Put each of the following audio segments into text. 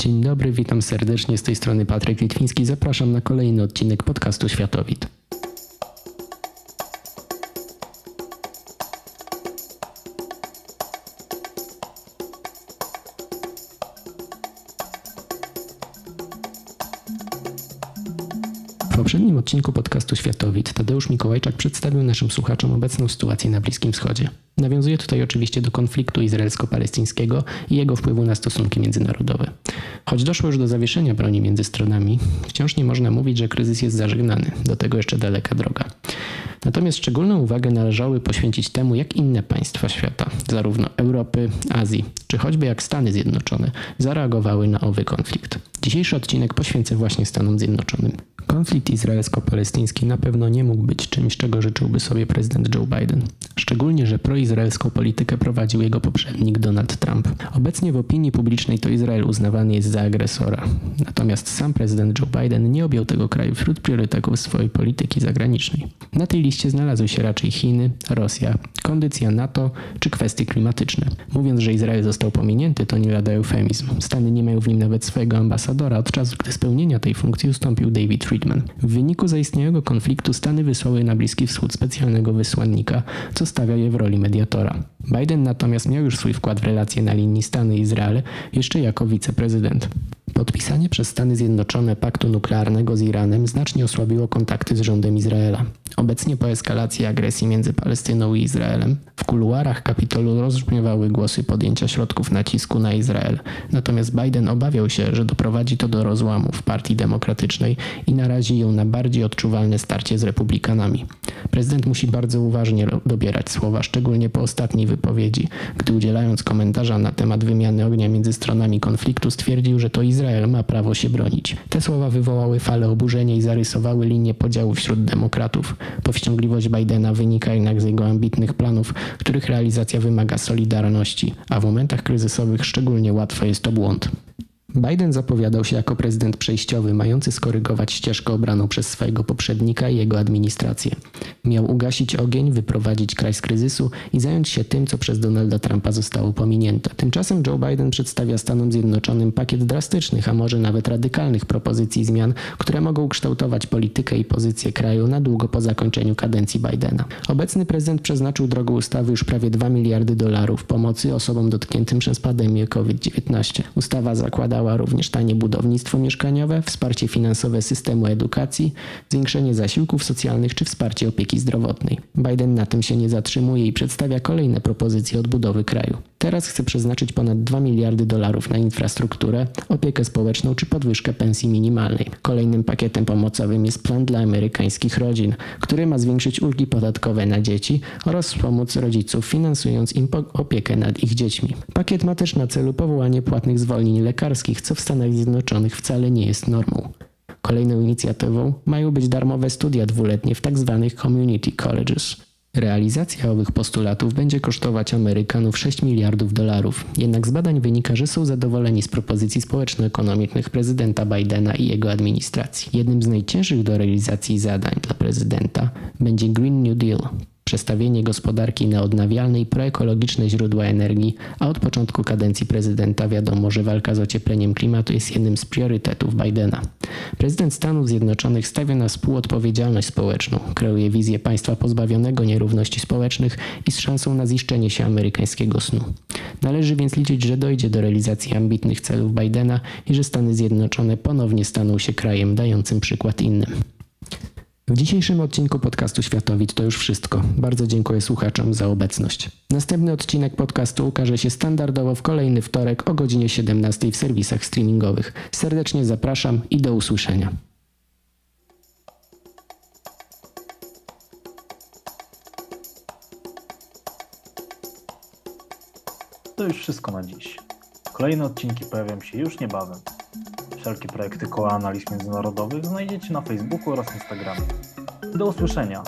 Dzień dobry, witam serdecznie z tej strony Patryk Litwiński. Zapraszam na kolejny odcinek podcastu Światowit. W poprzednim odcinku podcastu Światowit Tadeusz Mikołajczak przedstawił naszym słuchaczom obecną sytuację na Bliskim Wschodzie. Nawiązuje tutaj oczywiście do konfliktu izraelsko-palestyńskiego i jego wpływu na stosunki międzynarodowe. Choć doszło już do zawieszenia broni między stronami, wciąż nie można mówić, że kryzys jest zażegnany. Do tego jeszcze daleka droga. Natomiast szczególną uwagę należały poświęcić temu, jak inne państwa świata, zarówno Europy, Azji, czy choćby jak Stany Zjednoczone, zareagowały na owy konflikt. Dzisiejszy odcinek poświęcę właśnie Stanom Zjednoczonym. Konflikt izraelsko-palestyński na pewno nie mógł być czymś, czego życzyłby sobie prezydent Joe Biden. Szczególnie, że proizraelską politykę prowadził jego poprzednik Donald Trump. Obecnie w opinii publicznej to Izrael uznawany jest za agresora. Natomiast sam prezydent Joe Biden nie objął tego kraju wśród priorytetów swojej polityki zagranicznej. Na tej liście znalazły się raczej Chiny, Rosja, kondycja NATO czy kwestie klimatyczne. Mówiąc, że Izrael został pominięty, to nie lada eufemizm. Stany nie mają w nim nawet swojego ambasadora od czasu, gdy z pełnienia tej funkcji ustąpił David Friedman. W wyniku zaistniałego konfliktu Stany wysłały na Bliski Wschód specjalnego wysłannika, co stawia je w roli mediatora. Biden natomiast miał już swój wkład w relacje na linii Stany-Izrael jeszcze jako wiceprezydent. Podpisanie przez Stany Zjednoczone paktu nuklearnego z Iranem znacznie osłabiło kontakty z rządem Izraela. Obecnie po eskalacji agresji między Palestyną i Izraelem, w kuluarach Kapitolu rozbrzmiewały głosy podjęcia środków nacisku na Izrael. Natomiast Biden obawiał się, że doprowadzi to do rozłamu w Partii Demokratycznej i narazi ją na bardziej odczuwalne starcie z republikanami. Prezydent musi bardzo uważnie dobierać słowa, szczególnie po ostatniej wypowiedzi, gdy udzielając komentarza na temat wymiany ognia między stronami konfliktu stwierdził, że to Izrael ma prawo się bronić. Te słowa wywołały falę oburzenia i zarysowały linię podziału wśród demokratów. Powściągliwość Bidena wynika jednak z jego ambitnych planów, których realizacja wymaga solidarności, a w momentach kryzysowych szczególnie łatwo jest to błąd. Biden zapowiadał się jako prezydent przejściowy, mający skorygować ścieżkę obraną przez swojego poprzednika i jego administrację. Miał ugasić ogień, wyprowadzić kraj z kryzysu i zająć się tym, co przez Donalda Trumpa zostało pominięte. Tymczasem Joe Biden przedstawia Stanom Zjednoczonym pakiet drastycznych, a może nawet radykalnych propozycji zmian, które mogą kształtować politykę i pozycję kraju na długo po zakończeniu kadencji Bidena. Obecny prezydent przeznaczył drogą ustawy już prawie 2 miliardy dolarów pomocy osobom dotkniętym przez pandemię COVID-19. Ustawa zakłada również tanie budownictwo mieszkaniowe, wsparcie finansowe systemu edukacji, zwiększenie zasiłków socjalnych czy wsparcie opieki zdrowotnej. Biden na tym się nie zatrzymuje i przedstawia kolejne propozycje odbudowy kraju. Teraz chce przeznaczyć ponad 2 miliardy dolarów na infrastrukturę, opiekę społeczną czy podwyżkę pensji minimalnej. Kolejnym pakietem pomocowym jest plan dla amerykańskich rodzin, który ma zwiększyć ulgi podatkowe na dzieci oraz wspomóc rodziców, finansując im opiekę nad ich dziećmi. Pakiet ma też na celu powołanie płatnych zwolnień lekarskich, co w Stanach Zjednoczonych wcale nie jest normą. Kolejną inicjatywą mają być darmowe studia dwuletnie w tzw. Tak community colleges. Realizacja owych postulatów będzie kosztować Amerykanów 6 miliardów dolarów. Jednak z badań wynika, że są zadowoleni z propozycji społeczno-ekonomicznych prezydenta Bidena i jego administracji. Jednym z najcięższych do realizacji zadań dla prezydenta będzie Green New Deal, przestawienie gospodarki na odnawialne i proekologiczne źródła energii, a od początku kadencji prezydenta wiadomo, że walka z ociepleniem klimatu jest jednym z priorytetów Bidena. Prezydent Stanów Zjednoczonych stawia na współodpowiedzialność społeczną, kreuje wizję państwa pozbawionego nierówności społecznych i z szansą na ziszczenie się amerykańskiego snu. Należy więc liczyć, że dojdzie do realizacji ambitnych celów Bidena i że Stany Zjednoczone ponownie staną się krajem dającym przykład innym. W dzisiejszym odcinku podcastu Światowit to już wszystko. Bardzo dziękuję słuchaczom za obecność. Następny odcinek podcastu ukaże się standardowo w kolejny wtorek o godzinie 17 w serwisach streamingowych. Serdecznie zapraszam i do usłyszenia. To już wszystko na dziś. Kolejne odcinki pojawią się już niebawem. Wszelkie projekty Koła Analiz Międzynarodowych znajdziecie na Facebooku oraz Instagramie. Do usłyszenia!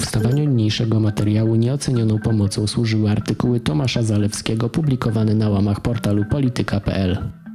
W stawaniu niniejszego materiału nieocenioną pomocą służyły artykuły Tomasza Zalewskiego publikowane na łamach portalu polityka.pl.